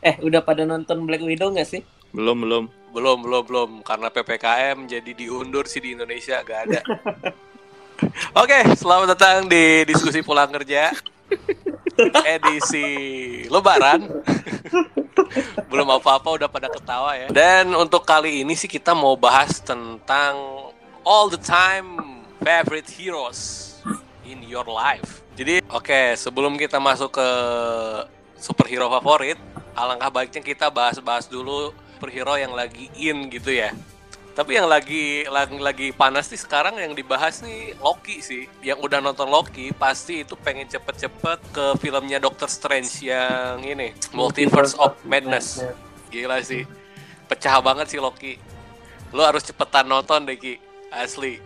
Eh, udah pada nonton Black Widow nggak sih? Belum, belum. Belum, belum, belum. Karena PPKM jadi diundur sih di Indonesia, gak ada. Oke, selamat datang di diskusi pulang kerja edisi Lebaran. Belum apa-apa udah pada ketawa ya. Dan untuk kali ini sih kita mau bahas tentang all the time favorite heroes in your life. Jadi, oke, sebelum kita masuk ke superhero favorit, alangkah baiknya kita bahas-bahas dulu superhero yang lagi in gitu ya. Tapi yang lagi lagi, lagi panas nih sekarang yang dibahas nih Loki sih. Yang udah nonton Loki pasti itu pengen cepet-cepet ke filmnya Doctor Strange yang ini Multiverse of Madness. Gila sih. Pecah banget sih Loki. Lo harus cepetan nonton deh Ki. Asli.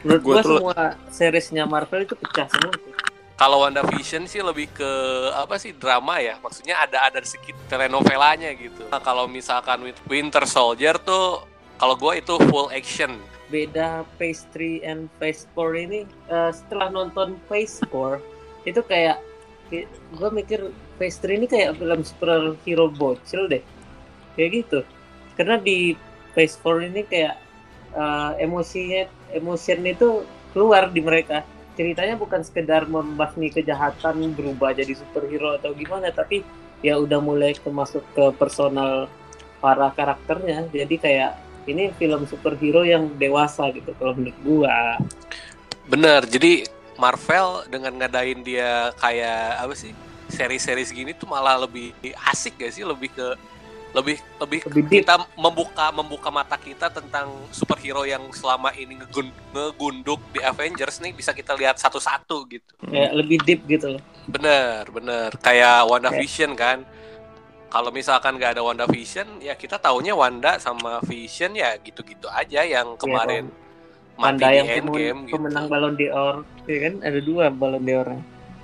Menurut Gua semua seriesnya Marvel itu pecah semua. Kalau WandaVision sih lebih ke apa sih drama ya. Maksudnya ada ada sedikit telenovelanya gitu. Nah, kalau misalkan Win- Winter Soldier tuh kalau gue itu full action. Beda Phase 3 and Phase 4 ini eh, setelah nonton Phase 4 itu kayak gue mikir Phase 3 ini kayak film superhero bocil deh. Kayak gitu. Karena di Phase 4 ini kayak eh, emosinya emotion itu keluar di mereka. Ceritanya bukan sekedar membasmi kejahatan berubah jadi superhero atau gimana, tapi ya udah mulai ke masuk ke personal para karakternya. Jadi kayak ini film superhero yang dewasa gitu kalau menurut gua. Bener. Jadi Marvel dengan ngadain dia kayak apa sih seri-seri segini tuh malah lebih asik gak sih? Lebih ke lebih lebih Lebih deep. kita membuka membuka mata kita tentang superhero yang selama ini ngegun- ngegunduk di Avengers nih bisa kita lihat satu-satu gitu. Kayak lebih deep gitu loh. Bener, bener. Kayak WandaVision kan. Kalau misalkan nggak ada WandaVision, ya kita taunya Wanda sama Vision ya gitu-gitu aja yang kemarin mati Wanda di yang Endgame pemen- gitu. pemenang Ballon d'Or, ya kan? Ada dua Ballon d'Or.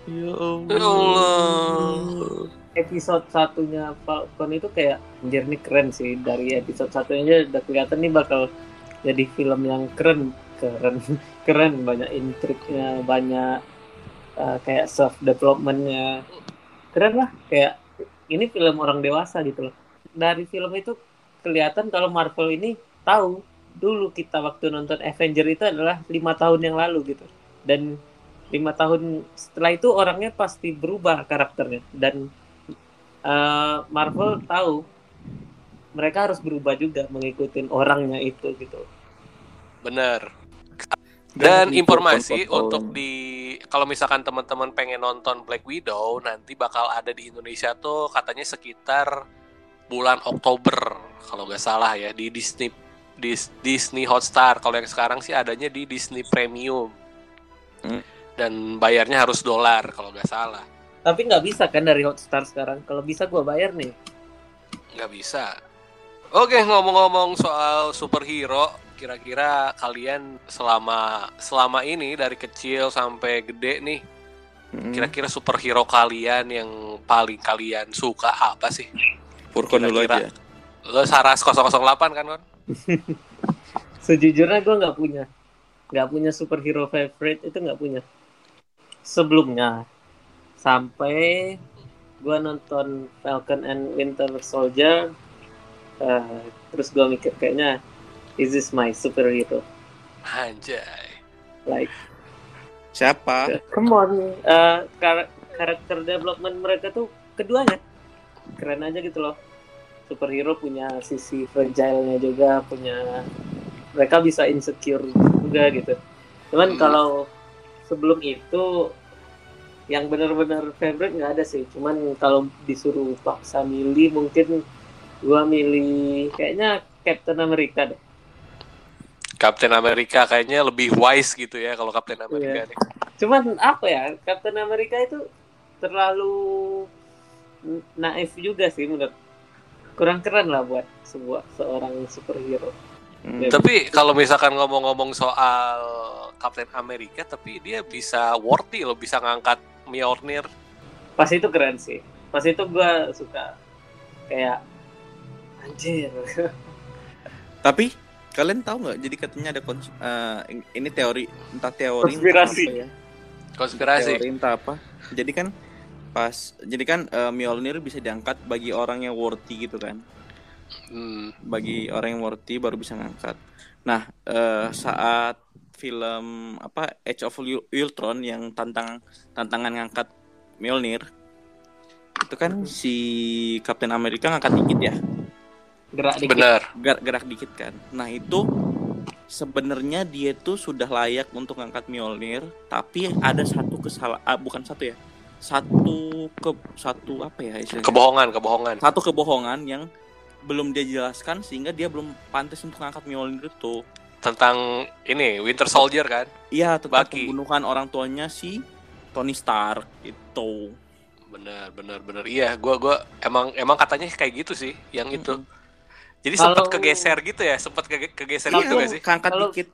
Ya Ya Allah. Episode satunya Falcon itu kayak anjir nih keren sih. Dari episode satunya aja udah kelihatan nih bakal jadi film yang keren, keren, keren. Banyak intriknya, banyak uh, kayak self developmentnya, keren lah. Kayak ini film orang dewasa gitu loh. Dari film itu kelihatan kalau Marvel ini tahu dulu kita waktu nonton Avenger itu adalah lima tahun yang lalu gitu. Dan lima tahun setelah itu orangnya pasti berubah karakternya. Dan uh, Marvel tahu mereka harus berubah juga mengikuti orangnya itu gitu Bener. Dan informasi kontrol. untuk di kalau misalkan teman-teman pengen nonton Black Widow nanti bakal ada di Indonesia tuh katanya sekitar bulan Oktober kalau nggak salah ya di Disney Dis- Disney Hotstar. Kalau yang sekarang sih adanya di Disney Premium. Hmm. Dan bayarnya harus dolar kalau nggak salah. Tapi nggak bisa kan dari Hotstar sekarang kalau bisa gua bayar nih Nggak bisa. Oke, ngomong-ngomong soal superhero, kira-kira kalian selama selama ini dari kecil sampai gede nih, Mm. kira-kira superhero kalian yang paling kalian suka apa sih? Purkon dulu aja. Lo Saras 008 kan, Kon? sejujurnya gua nggak punya nggak punya superhero favorite itu nggak punya sebelumnya sampai gua nonton Falcon and Winter Soldier eh, terus gua mikir kayaknya is this my superhero Anjay. like Siapa? come on eh, kar- karakter development mereka tuh keduanya keren aja gitu loh superhero punya sisi fragile-nya juga punya mereka bisa insecure juga gitu cuman Hmm. kalau sebelum itu yang benar-benar favorite nggak ada sih cuman kalau disuruh paksa milih mungkin gua milih kayaknya Captain America deh Captain America kayaknya lebih wise gitu ya kalau Captain America Iya. nih. cuman apa ya Captain America itu terlalu naif juga sih menurut kurang keren lah buat sebuah seorang superhero Hmm. Tapi kalau misalkan ngomong-ngomong soal Captain America, tapi dia bisa worthy loh, bisa ngangkat Mjolnir. pas itu keren sih pas itu gua suka kayak anjir Tapi kalian tahu nggak? Jadi katanya ada kons- eh, ini teori entah teori entah Konspirasi. apa ya. Konspirasi. Teori entah apa. Jadi kan pas jadi kan eh, Mjolnir bisa diangkat bagi orang yang worthy gitu kan Hmm. bagi orang yang worthy baru bisa ngangkat nah eh, saat film apa Age of Ul- Ultron yang tantang tantangan ngangkat Mjolnir itu kan si Captain America ngangkat dikit ya gerak dikit Benar. gerak, gerak dikit kan. Nah itu sebenarnya dia tuh sudah layak untuk ngangkat Mjolnir, tapi ada satu kesalahan, bukan satu ya, satu ke satu apa ya istilahnya? Kebohongan, kebohongan. Satu kebohongan yang belum dia jelaskan sehingga dia belum pantas untuk ngangkat Mjolnir itu. Tentang ini Winter Soldier kan? Iya tentang Bucky. pembunuhan orang tuanya si Tony Stark itu. Benar, benar, benar. Iya, gua gua emang emang katanya kayak gitu sih, yang itu. Mm-mm. Jadi Kalau- sempat kegeser gitu ya, sempat kege- kegeser Iya, gitu gak sih? Ngangkat Kalau- dikit.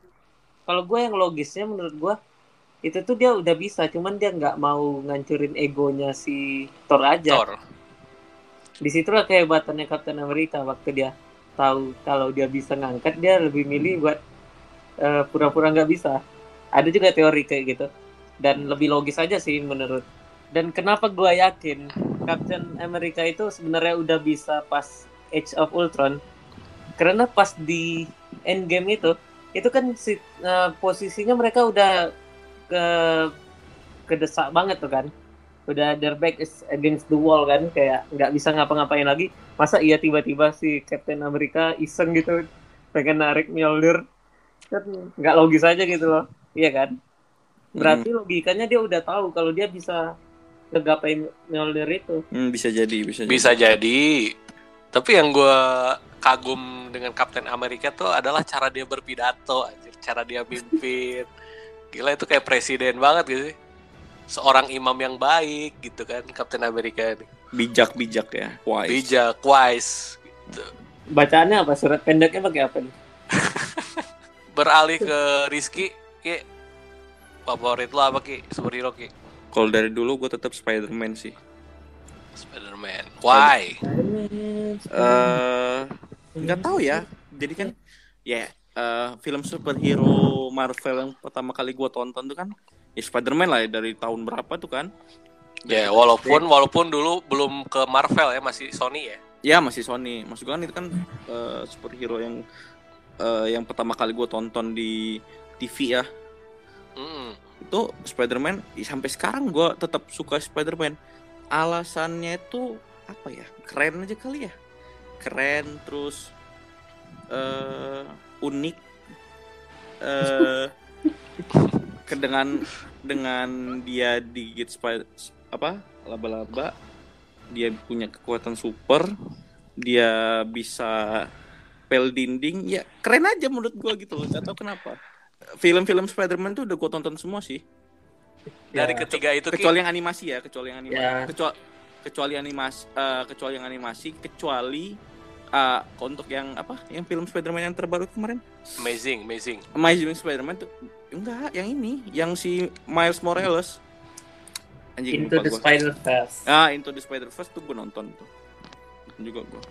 kalau gue yang logisnya menurut gue itu tuh dia udah bisa cuman dia nggak mau ngancurin egonya si Thor aja Thor. Di situlah kehebatannya Captain America waktu dia tahu kalau dia bisa ngangkat dia lebih milih buat eh, pura-pura nggak bisa. Ada juga teori kayak gitu. Dan lebih logis aja sih menurut. Dan kenapa gua yakin Captain America itu sebenarnya udah bisa pas Age of Ultron? Karena pas di Endgame itu itu kan si, eh, posisinya mereka udah ke kedesak banget tuh kan udah their back is against the wall kan kayak nggak bisa ngapa-ngapain lagi masa iya tiba-tiba si Captain America iseng gitu pengen narik Mjolnir kan nggak logis aja gitu loh iya kan berarti logikanya dia udah tahu kalau dia bisa ngegapain Mjolnir itu Hmm, bisa jadi, bisa, Bisa jadi. Tapi yang gua kagum dengan Captain America tuh adalah cara dia berpidato, anjir. cara dia mimpin. Gila itu kayak presiden banget gitu sih. Seorang imam yang baik gitu kan Captain America ini. Bijak-bijak ya, wise. Bijak, wise. Gitu. bacaannya apa surat pendeknya pakai apa nih Beralih ke Rizky, Ki. Favorit lo apa Ki? Superhero Ki? Kalau dari dulu gue tetap Spider-Man sih. Spider-Man. Why? Eh, nggak tahu ya. Jadi kan, ya eh, film superhero Marvel yang pertama kali gue tonton tuh kan, ya Spider-Man lah ya, dari tahun berapa tuh kan? Ya, walaupun walaupun dulu belum ke Marvel ya, masih Sony ya. Ya masih Sony. Maksud gue kan itu kan eh, superhero yang eh, yang pertama kali gue tonton di TV ya. Mm. Itu Spider-Man. ya, sampai sekarang gue tetap suka Spider-Man. Alasannya itu apa ya? Keren aja kali ya. Keren terus eh unik. eh ke dengan dengan dia digigit spider apa laba-laba dia punya kekuatan super dia bisa pel dinding ya keren aja menurut gua gitu loh kenapa. Film-film Spider-Man tuh udah gua tonton semua sih. Dari Ya, ketiga itu kecuali yang animasi ya kecuali yang animasi. Ya. kecuali kecuali animasi eh, kecuali yang animasi kecuali eh, untuk yang apa yang film Spider-Man yang terbaru kemarin Amazing, amazing. Amazing Spider-Man tuh enggak yang ini yang si Miles Morales anjing Into the. Spider-Verse ah Into the Spider-Verse tuh gue nonton tuh Nonton juga gue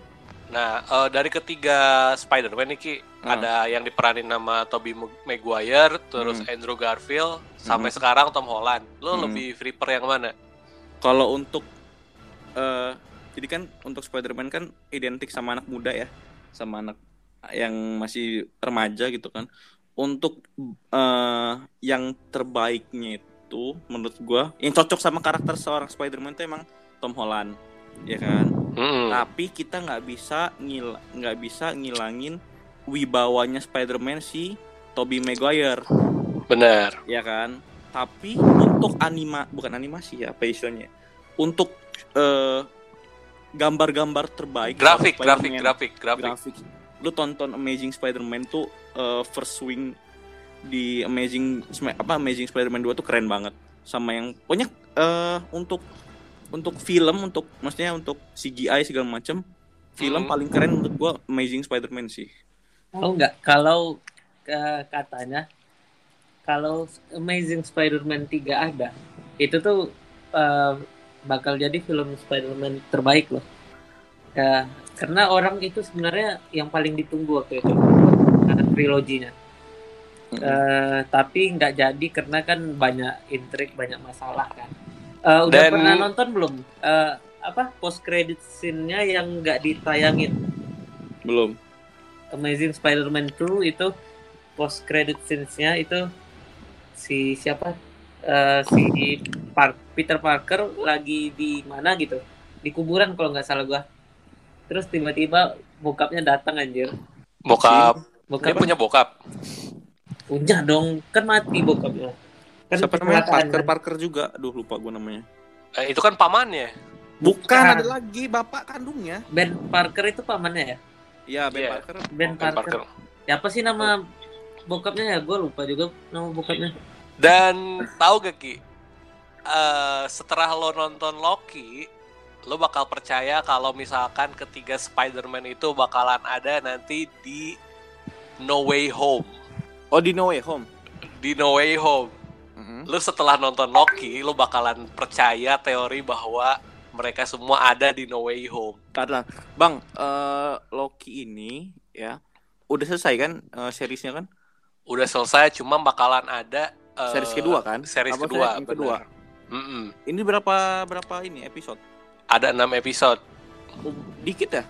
Nah, eh, dari ketiga Spider-Man nih Ki, Ah. ada yang diperanin nama Tobey Maguire, terus Hmm. Andrew Garfield, sampai sekarang Tom Holland. Lo Hmm. lebih prefer yang mana? kalau untuk eh jadi kan untuk Spider-Man kan identik sama anak muda ya sama anak yang masih remaja gitu kan. Untuk eh yang terbaiknya itu menurut gua yang cocok sama karakter seorang Spider-Man itu emang Tom Holland ya kan? Mm-mm. tapi kita nggak bisa ngil nggak bisa ngilangin wibawanya Spider-Man si Tobey Maguire. Bener. ya kan? Tapi untuk anima bukan animasi ya apa istilahnya? Untuk eh, gambar-gambar terbaik Grafik, grafik, grafik, grafik. grafik. lu tonton Amazing Spider-Man tuh eh, first swing di Amazing apa Amazing Spider-Man 2 tuh keren banget sama yang pokoknya eh, untuk untuk film untuk maksudnya untuk CGI segala macam film Hmm. paling keren menurut gua Amazing Spider-Man sih Tahu nggak kalau eh, katanya kalau Amazing Spider-Man 3 ada, itu tuh eh, bakal jadi film Spider-Man terbaik loh. Ya, karena orang itu sebenarnya yang paling ditunggu waktu itu karena triloginya. Mm. Eh, tapi nggak jadi karena kan banyak intrik, banyak masalah kan. Eh, udah Dan- pernah nonton belum? Eh, apa post credit scene-nya yang nggak ditayangin? Belum. Amazing Spider-Man 2 itu post credit scenes-nya itu si siapa? Eh, si Park, Peter Parker lagi di mana gitu? Di kuburan kalau nggak salah gua. Terus tiba-tiba bokapnya datang anjir. Bokap. Dia Bokap punya bokap. punya dong, kan mati bokapnya. Kan Siapa namanya? Parker kan? Parker juga. Aduh lupa gue namanya. Eh, itu kan pamannya. Bukan, Bukan. ada lagi bapak kandungnya. Ben Parker itu pamannya ya? Iya, Ben Iya. Parker. Ben Ben Parker. Parker. Siapa sih nama bokapnya ya? Gue lupa juga nama bokapnya. Dan tahu gak Ki? Eh, setelah lo nonton Loki, lo bakal percaya kalau misalkan ketiga Spider-Man itu bakalan ada nanti di No Way Home. Oh, di No Way Home. Di No Way Home. Mhm. Lo setelah nonton Loki, lo bakalan percaya teori bahwa mereka semua ada di No Way Home. Karena Bang, eh, Loki ini ya udah selesai kan eh, seriesnya kan? Udah selesai, cuma bakalan ada eh, Series kedua kan? Series Apa kedua, yang kedua? Benar. Mm-mm. Ini berapa berapa ini episode? Ada enam episode. Oh, dikit ya?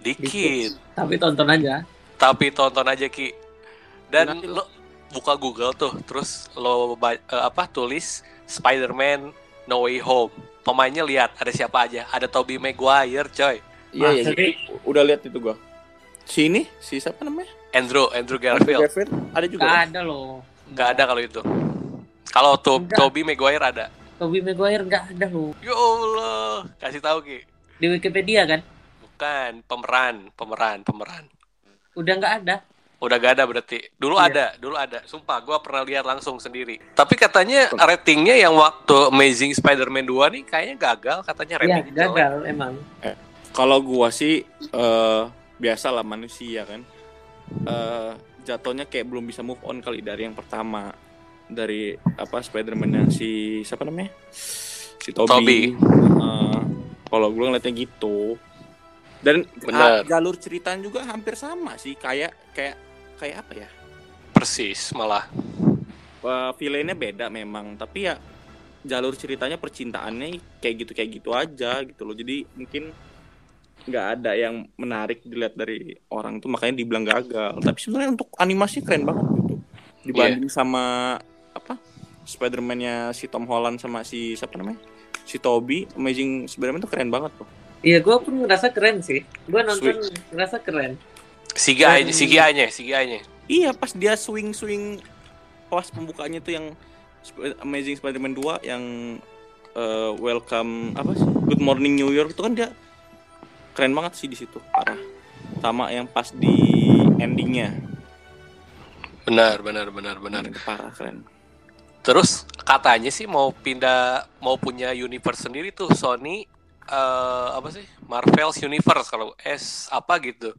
Dikit. Tapi tonton aja. tapi tonton aja Ki dan Nanti lo buka Google tuh terus lo eh, apa tulis Spider-Man No Way Home pemainnya lihat ada siapa aja ada Tobey Maguire coy Iya, iya. Maksudnya, Udah lihat itu gua. Si ini, si siapa namanya? Andrew Andrew Andrew Garfield Garfield. Ada juga. Gak kan? ada loh. nggak ada kalau itu kalau to Enggak. Tobey Maguire ada Tobey Maguire nggak ada loh. ya Allah kasih tahu Ki Di Wikipedia kan? bukan pemeran pemeran pemeran Udah nggak ada. udah gak ada berarti dulu Iya. ada dulu ada sumpah gua pernah lihat langsung sendiri tapi katanya ratingnya yang waktu Amazing Spider-Man 2 nih kayaknya gagal katanya Iya, ratingnya jelek. gagal emang. Kalau gua sih eh biasa lah manusia kan. Eh jatuhnya kayak belum bisa move on kali dari yang pertama. Dari apa Spider-Man yang si siapa namanya? Si Toby. Tobey. Eh, kalau gua ngeliatnya gitu. Dan Benar. ah, jalur ceritanya juga hampir sama sih, kayak kayak kayak apa ya? persis malah villainnya beda memang, tapi ya jalur ceritanya percintaannya kayak gitu kayak gitu aja gitu loh. Jadi mungkin nggak ada yang menarik dilihat dari orang tuh makanya dibilang gagal. Tapi sebenarnya untuk animasi keren banget gitu. Dibanding sama apa? Spider-Man-nya si Tom Holland sama si siapa namanya? Si Toby, Amazing Spider-Man tuh keren banget tuh. Iya, gue pun ngerasa keren sih. Gue nonton ngerasa keren. CGI Dan- CGI-nya CGI-nya Iya, pas dia swing-swing pas pembukanya tuh yang Amazing Spider-Man 2 yang eh, welcome apa sih? Good Morning New York itu kan dia keren banget sih di situ, parah. Sama yang pas di endingnya, benar benar benar benar itu parah keren. Terus katanya sih mau pindah mau punya universe sendiri tuh Sony eh apa sih Marvel's Universe kalau S apa gitu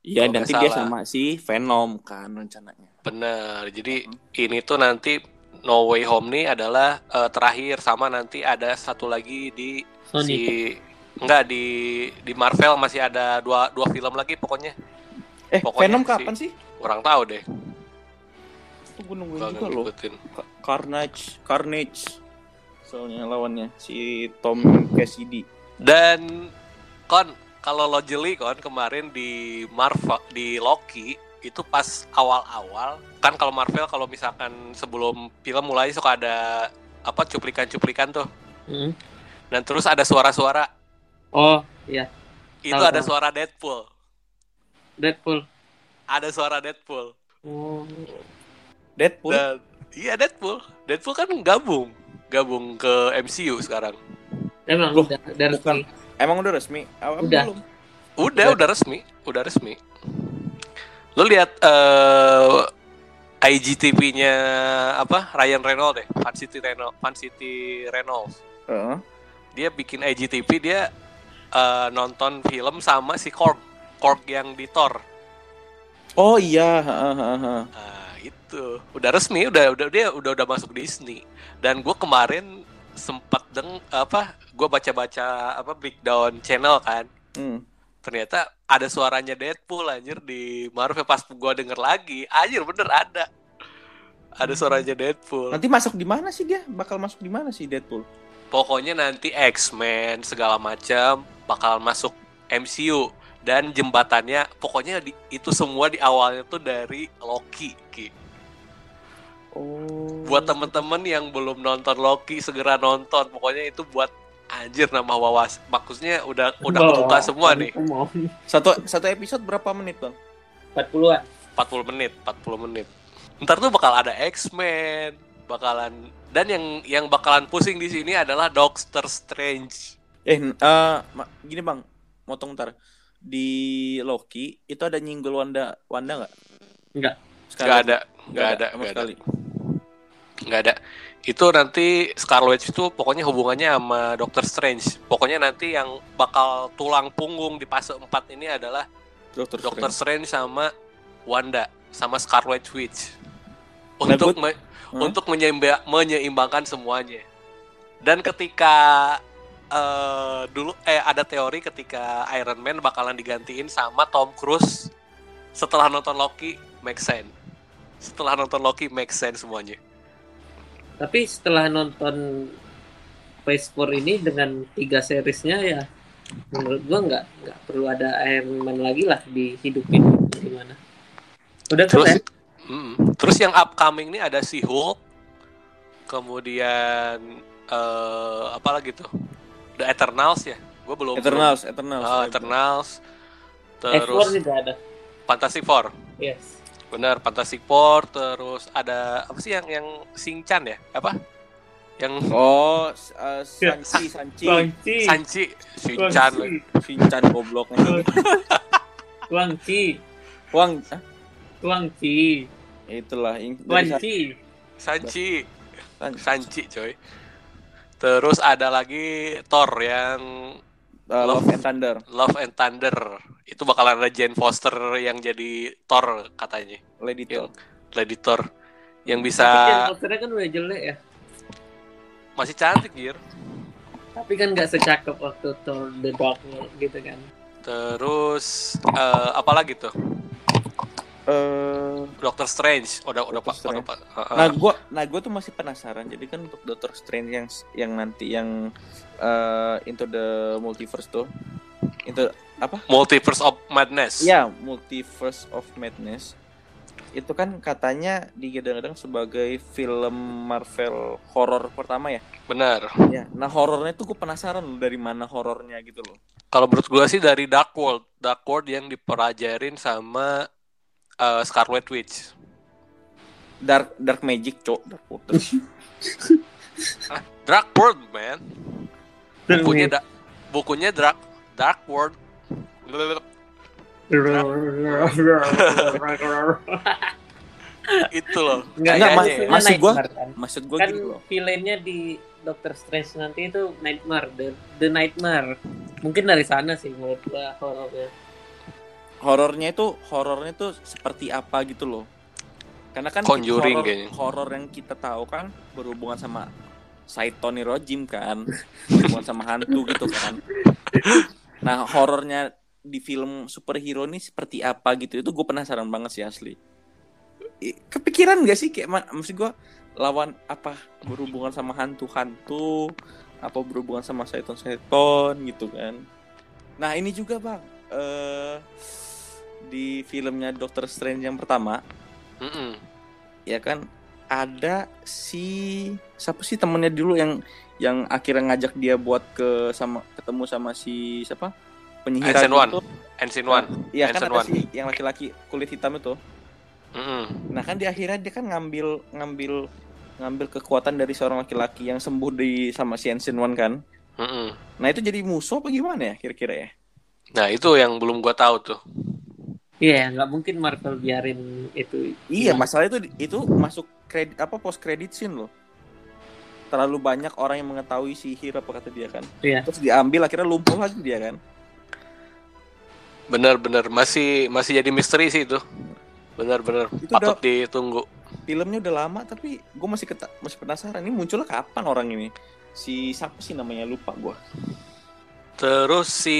Iya, nanti nggak dia salah. sama si Venom kan rencananya. benar jadi ini tuh nanti No Way Home nih adalah eh, terakhir sama nanti ada satu lagi di Sony. si enggak di di Marvel masih ada dua dua film lagi pokoknya Eh, Pokoknya Venom si- kapan sih? kurang tahu deh Tuh gue nungguin Gak juga loh. Carnage, Carnage. Soalnya lawannya si Tom Cassidy. Dan kon kalau lo jeli kon kemarin di Marvel di Loki itu pas awal-awal kan kalau Marvel kalau misalkan sebelum film mulai suka ada apa cuplikan-cuplikan tuh Hmm. dan terus ada suara-suara Oh, iya. itu Tahu, ada tahu. suara Deadpool Deadpool. ada suara Deadpool Oh. Deadpool. dan iya Deadpool Deadpool kan gabung gabung ke MCU sekarang Emang Loh, udah dari bukan. Emang udah resmi? Apa Udah. belum? Udah, udah resmi, udah resmi. Lo lihat eh IGTV-nya apa Ryan Reynolds deh, Fan City Reynolds, Fan City Reynolds. Heeh. Dia bikin IGTV dia eh, nonton film sama si Korg, Korg yang di Thor. Oh iya, heeh, heeh, heeh. Nah, itu udah resmi, udah udah dia udah udah masuk Disney. Dan gue kemarin sempat deng apa, gue baca-baca apa breakdown channel kan. Hmm. ternyata ada suaranya Deadpool anjir di Marvel pas gua denger lagi anjir bener ada ada suaranya Deadpool Nanti masuk di mana sih dia? Bakal masuk di mana sih Deadpool? pokoknya nanti X-Men segala macam bakal masuk MCU dan jembatannya pokoknya di- itu semua di awalnya tuh dari Loki Ki. Oh. buat temen-temen yang belum nonton Loki segera nonton pokoknya itu buat anjir nama wawas maksudnya udah udah kebuka semua nih Satu satu episode berapa menit, Bang? 40-an. 40 menit 40 menit ntar tuh bakal ada X-Men bakalan dan yang yang bakalan pusing di sini adalah Doctor Strange Eh, eh, ma- gini bang, motong ntar. Di Loki itu ada nyinggol Wanda, Wanda nggak? Nggak. Sekali. nggak ada nggak ada nggak ada nggak ada itu nanti Scarlet Witch itu pokoknya hubungannya sama Doctor Strange pokoknya nanti yang bakal tulang punggung di fase 4 ini adalah Dokter, Doctor Strange. Strange sama Wanda sama Scarlet Witch Nah, untuk me- Hmm? untuk menyeimba- menyeimbangkan semuanya. Dan ketika eh, dulu eh ada teori ketika Iron Man bakalan digantiin sama Tom Cruise setelah nonton Loki make sense. Setelah nonton Loki make sense semuanya. Tapi setelah nonton Phase 4 ini dengan tiga seriesnya ya menurut gua nggak nggak perlu ada Iron Man lagi lah dihidupin gimana. Udah Terus keren. Mm. terus yang upcoming nih ada si Hulk. Kemudian eh apa lagi tuh? The Eternals ya. Gue belum Eternals, belum- Eternals. Oh, ya, Eternals. F4 Terus juga ada. Fantastic Four. Yes. Benar, Fantastic Four. Terus ada apa sih yang yang Shinchan ya? Apa? Yang Oh, eh, Sanchi, Sanchi, Guangci. Sanchi, Shinchan. Shinchan goblok Guangci. Wang, ah, Guangci. itulah yang. Sanchi, San- Sanchi, coy. Terus ada lagi Thor yang eh, Love and Thunder. Love and Thunder. Itu bakalan ada Jane Foster yang jadi Thor katanya. Lady Thor. Lady Thor. Yang bisa Tapi kan posternya kan udah jelek ya. masih cantik, Gir. Tapi kan nggak secakep waktu Thor The Dark World gitu kan. Terus eh, apa lagi tuh? Eh, Doctor Strange. Udah udah pak. Udah, pak. Uh-uh. Nah, gua nah gua tuh masih penasaran. Jadi kan untuk Doctor Strange yang yang nanti yang eh, Into the Multiverse tuh. Into apa? Multiverse of Madness. Ya, Multiverse of Madness. Itu kan katanya digadang-gadang sebagai film Marvel horor pertama ya. Benar. Ya, nah horornya tuh gue penasaran loh dari mana horornya gitu loh. Kalau menurut gua sih dari Dark World. Dark World yang dipelajarin sama eh, Scarlet Witch. Dark Dark Magic, cok. Dark World. Dark World, man. Bukunya da- bukunya Dark Dark World. Itu loh. Nggak, Nggak, Kayaknya mas- ya. maksud gua- kan. Maksud gue kan gitu loh. villainnya di Doctor Strange nanti itu Nightmare, The, The Nightmare. Mungkin dari sana sih menurut gua horornya. Horornya itu horornya tuh seperti apa gitu loh. Karena kan Conjuring kayaknya. horor yang kita tahu kan berhubungan sama Saitoni Rojim kan, berhubungan sama hantu gitu kan. Nah, horornya di film superhero ini seperti apa gitu itu gue penasaran banget sih asli. Kepikiran gak sih kayak ma- maksud gue lawan apa berhubungan sama hantu-hantu apa berhubungan sama seton-seton gitu kan. Nah, ini juga Bang eh di filmnya Doctor Strange yang pertama Mm-mm. ya kan ada si siapa sih temennya dulu yang yang akhirnya ngajak dia buat ke sama ketemu sama si siapa penyihir Ancient One. Ancient One. Iya kan ada One. si yang laki-laki kulit hitam itu Mm-mm. nah kan di akhirnya dia kan ngambil ngambil ngambil kekuatan dari seorang laki-laki yang sembuh di sama si Ancient One kan Mm-mm. nah itu jadi musuh apa gimana ya kira-kira ya Nah, itu yang belum gua tahu tuh. Iya, nggak mungkin Marvel biarin itu. Iya, hilang. masalah itu itu masuk kredit apa post credit scene loh. Terlalu banyak orang yang mengetahui sihir apa kata dia kan. Iya. Terus diambil akhirnya lumpuh lagi dia kan. Bener-bener masih masih jadi misteri sih itu. Bener-bener patut udah- ditunggu. Filmnya udah lama tapi gue masih keta- masih penasaran ini munculnya kapan orang ini. Si siapa sih namanya lupa gua. Terus si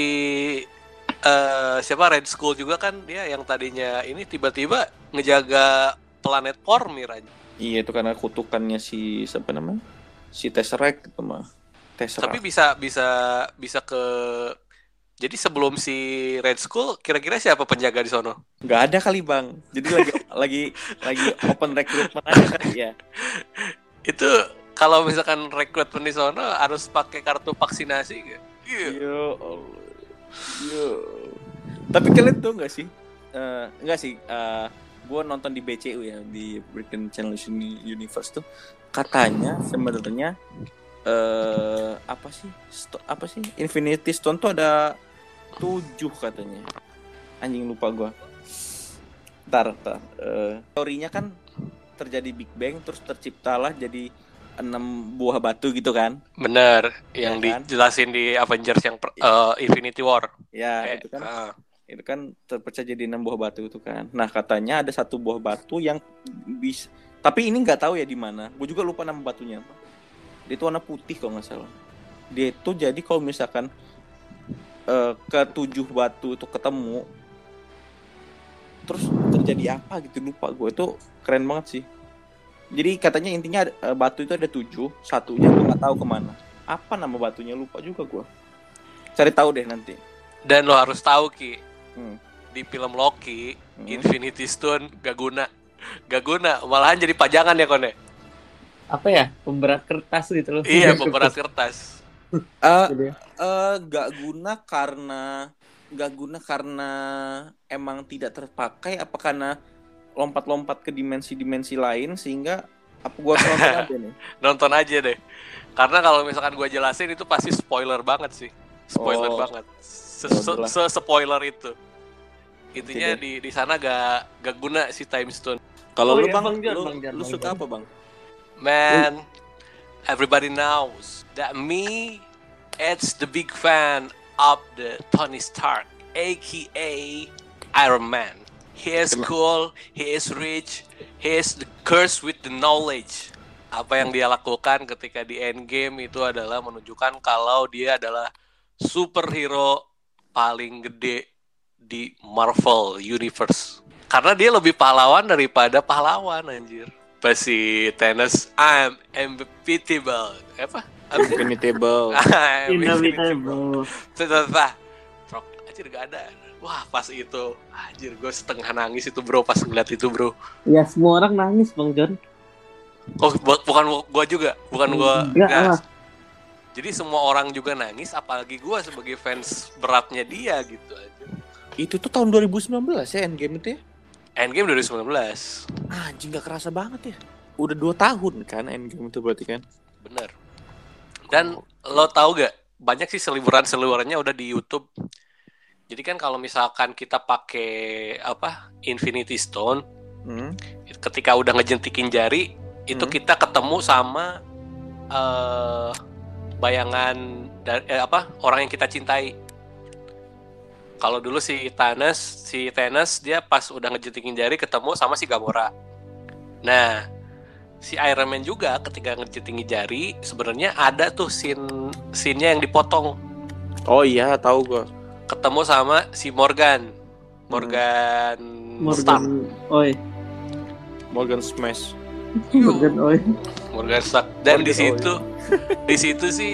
eh siapa Red Skull juga kan dia yang tadinya ini tiba-tiba ngejaga planet Vormir aja. Iya itu karena kutukannya si siapa namanya? Si Tesseract itu mah. Tesseract. Tapi bisa bisa bisa ke jadi sebelum si Red Skull kira-kira siapa penjaga di sono? nggak ada kali bang. Jadi lagi lagi lagi open recruitment aja kan ya. Itu kalau misalkan rekrutmen di sono harus pakai kartu vaksinasi gak? Iya. Allah. Yo. Tapi kalian tuh nggak sih? Eh, nggak sih. eh gue nonton di BCU ya di Breaking Channel Uni- Universe tuh katanya sebenarnya eh apa sih Sto- apa sih Infinity Stone tuh ada tujuh katanya anjing lupa gue ntar ntar Eh, teorinya kan terjadi Big Bang terus terciptalah jadi enam buah batu gitu kan Bener, yang Ya kan? dijelasin di Avengers yang per- eh, Infinity War. ya Eh, itu kan ah. itu kan terpecah jadi enam buah batu itu kan. Nah katanya ada satu buah batu yang bisa, tapi ini nggak tahu ya di mana. Gue juga lupa nama batunya apa. Dia itu warna putih kalau nggak salah. Dia itu jadi kalau misalkan eh, ketujuh batu itu ketemu, terus terjadi apa gitu lupa gue itu keren banget sih. Jadi katanya intinya ada- eh, batu itu ada tujuh, satunya gue nggak tahu ke mana. Apa nama batunya lupa juga gue. Cari tahu deh nanti. Dan lo harus tahu Ki, Hmm. di film Loki, Hmm. Infinity Stone gak guna. Gak guna, malahan jadi pajangan ya Kone. Apa ya? Pemberat kertas gitu loh. Iya, pemberat kertas. Eh, Gitu ya. eh nggak guna karena nggak guna karena emang tidak terpakai apa karena lompat-lompat ke dimensi-dimensi lain sehingga apa gua nonton aja nih Nonton aja deh. Karena kalau misalkan gue jelasin itu pasti spoiler banget sih. Spoiler Oh. banget. Se, Ya se- udahlah. se- spoiler itu. Intinya Oke di di sana gak gak guna si Time Stone. kalau Oh lu iya, bang, Bang lu, Bang lu Bang suka apa bang Man, everybody knows that me, it's the big fan of the Tony Stark, aka Iron Man. He is cool, he is rich, he is the curse with the knowledge. Apa yang dia lakukan ketika di Endgame itu adalah menunjukkan kalau dia adalah superhero paling gede di Marvel Universe. Karena dia lebih pahlawan daripada pahlawan anjir. Pas si Thanos, I'm unbeatable. Apa? Apa sih? Infinitable I'm. Ternyata, Frog, anjir gak ada. Wah, pas itu, anjir gue setengah nangis itu bro pas ngeliat itu bro. Ya semua orang nangis Bang John. Oh, bu- bukan gua juga, bukan gua. Enggak Nah, lah. jadi semua orang juga nangis, apalagi gua sebagai fans beratnya dia gitu aja. itu tuh tahun 2019 ya Endgame itu ya Endgame 2019, anjing nggak kerasa banget ya udah dua tahun kan Endgame itu berarti kan bener. Dan lo tau gak, banyak sih seliburan-seliburannya udah di YouTube. Jadi kan kalau misalkan kita pakai apa Infinity Stone, hmm. ketika udah ngejentikin jari, itu Hmm. kita ketemu sama eh bayangan dari eh, apa orang yang kita cintai. Kalau dulu si Thanos, si Thanos dia pas udah ngejentikin jari ketemu sama si Gamora. Nah, si Iron Man juga ketika ngejentikin jari sebenarnya ada tuh scene scene-nya yang dipotong oh iya tahu gua ketemu sama si Morgan. Morgan, Stark. Morgan Oi. Morgan Smash Morgan Oi. Morgan Stark. Dan di Morgan Oi. situ di situ sih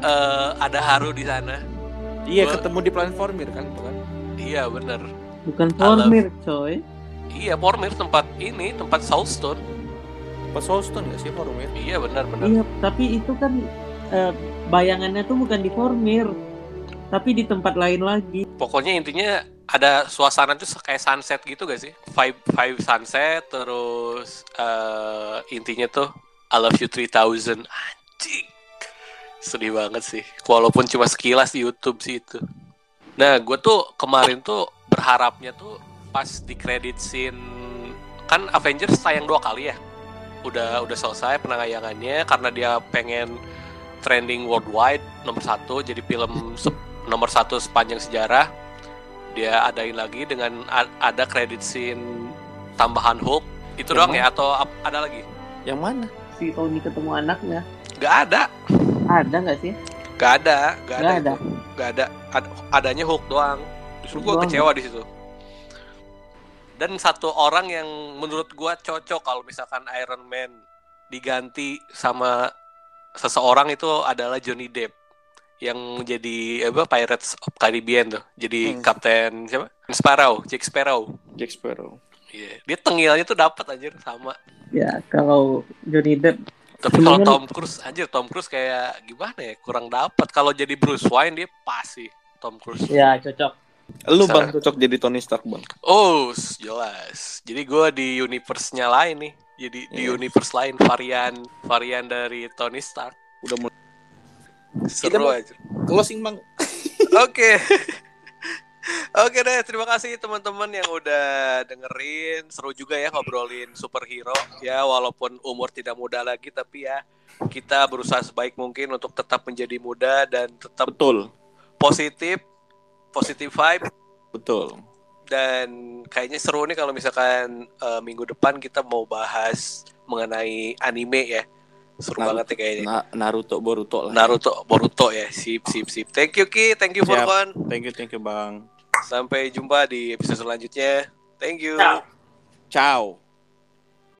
eh, ada Haru di sana. iya Gua- ketemu di Planet Formir kan itu kan Iya bener. Bukan Alam. Formir coy. Iya Pormir tempat ini tempat Soulstone. pas Soulstone nggak sih Formir Iya benar benar. Iya, tapi itu kan eh, bayangannya tuh bukan di Formir. Tapi di tempat lain lagi. Pokoknya intinya ada suasana tuh kayak sunset gitu gak sih? Vibe vibe sunset terus eh, intinya tuh I love you 3000 anjing. Sedih banget sih. Walaupun cuma sekilas di YouTube sih itu. Nah, gue tuh kemarin tuh berharapnya tuh pas di credit scene kan Avengers tayang dua kali ya. Udah udah selesai penayangannya karena dia pengen trending worldwide nomor satu jadi film nomor satu sepanjang sejarah dia adain lagi dengan ada credit scene tambahan Hulk itu Yang doang mana? ya atau ada lagi yang mana Si Tony ketemu anaknya. nggak ada Ada nggak sih? nggak ada nggak ada Nggak ada. itu. nggak ada Ad- adanya Hulk doang justru gue kecewa di situ dan satu orang yang menurut gua cocok kalau misalkan Iron Man diganti sama seseorang itu adalah Johnny Depp yang jadi apa Pirates of Caribbean tuh. Jadi Hmm. kapten siapa? Sparrow, Jack Sparrow. Jack Sparrow. Iya, dia tengilnya tuh dapat anjir sama. Ya kalau Johnny Depp Tapi kalau Tom Cruise anjir Tom Cruise kayak gimana ya? Kurang dapat. Kalau jadi Bruce Wayne dia pas sih Tom Cruise. ya cocok. Lu bang cocok jadi Tony Stark bang. Oh, jelas. Jadi gua di universe-nya lain nih. Jadi di Iya. universe lain varian varian dari Tony Stark. Udah mulai Seru aja. closing bang. Oke. Oke deh, terima kasih teman-teman yang udah dengerin. Seru juga ya ngobrolin superhero. Ya, walaupun umur tidak muda lagi, tapi ya kita berusaha sebaik mungkin untuk tetap menjadi muda dan tetap Betul, positif, positif vibe. betul. Dan kayaknya seru nih kalau misalkan eh, minggu depan kita mau bahas mengenai anime ya. Seru Naruto. banget ya kayaknya. Na- Naruto, Boruto lah. Naruto, Boruto ya. Sip, sip, sip. Thank you Ki, thank you for Siap. fun. Thank you, thank you bang. Sampai jumpa di episode selanjutnya. Thank you. Ciao. Ciao.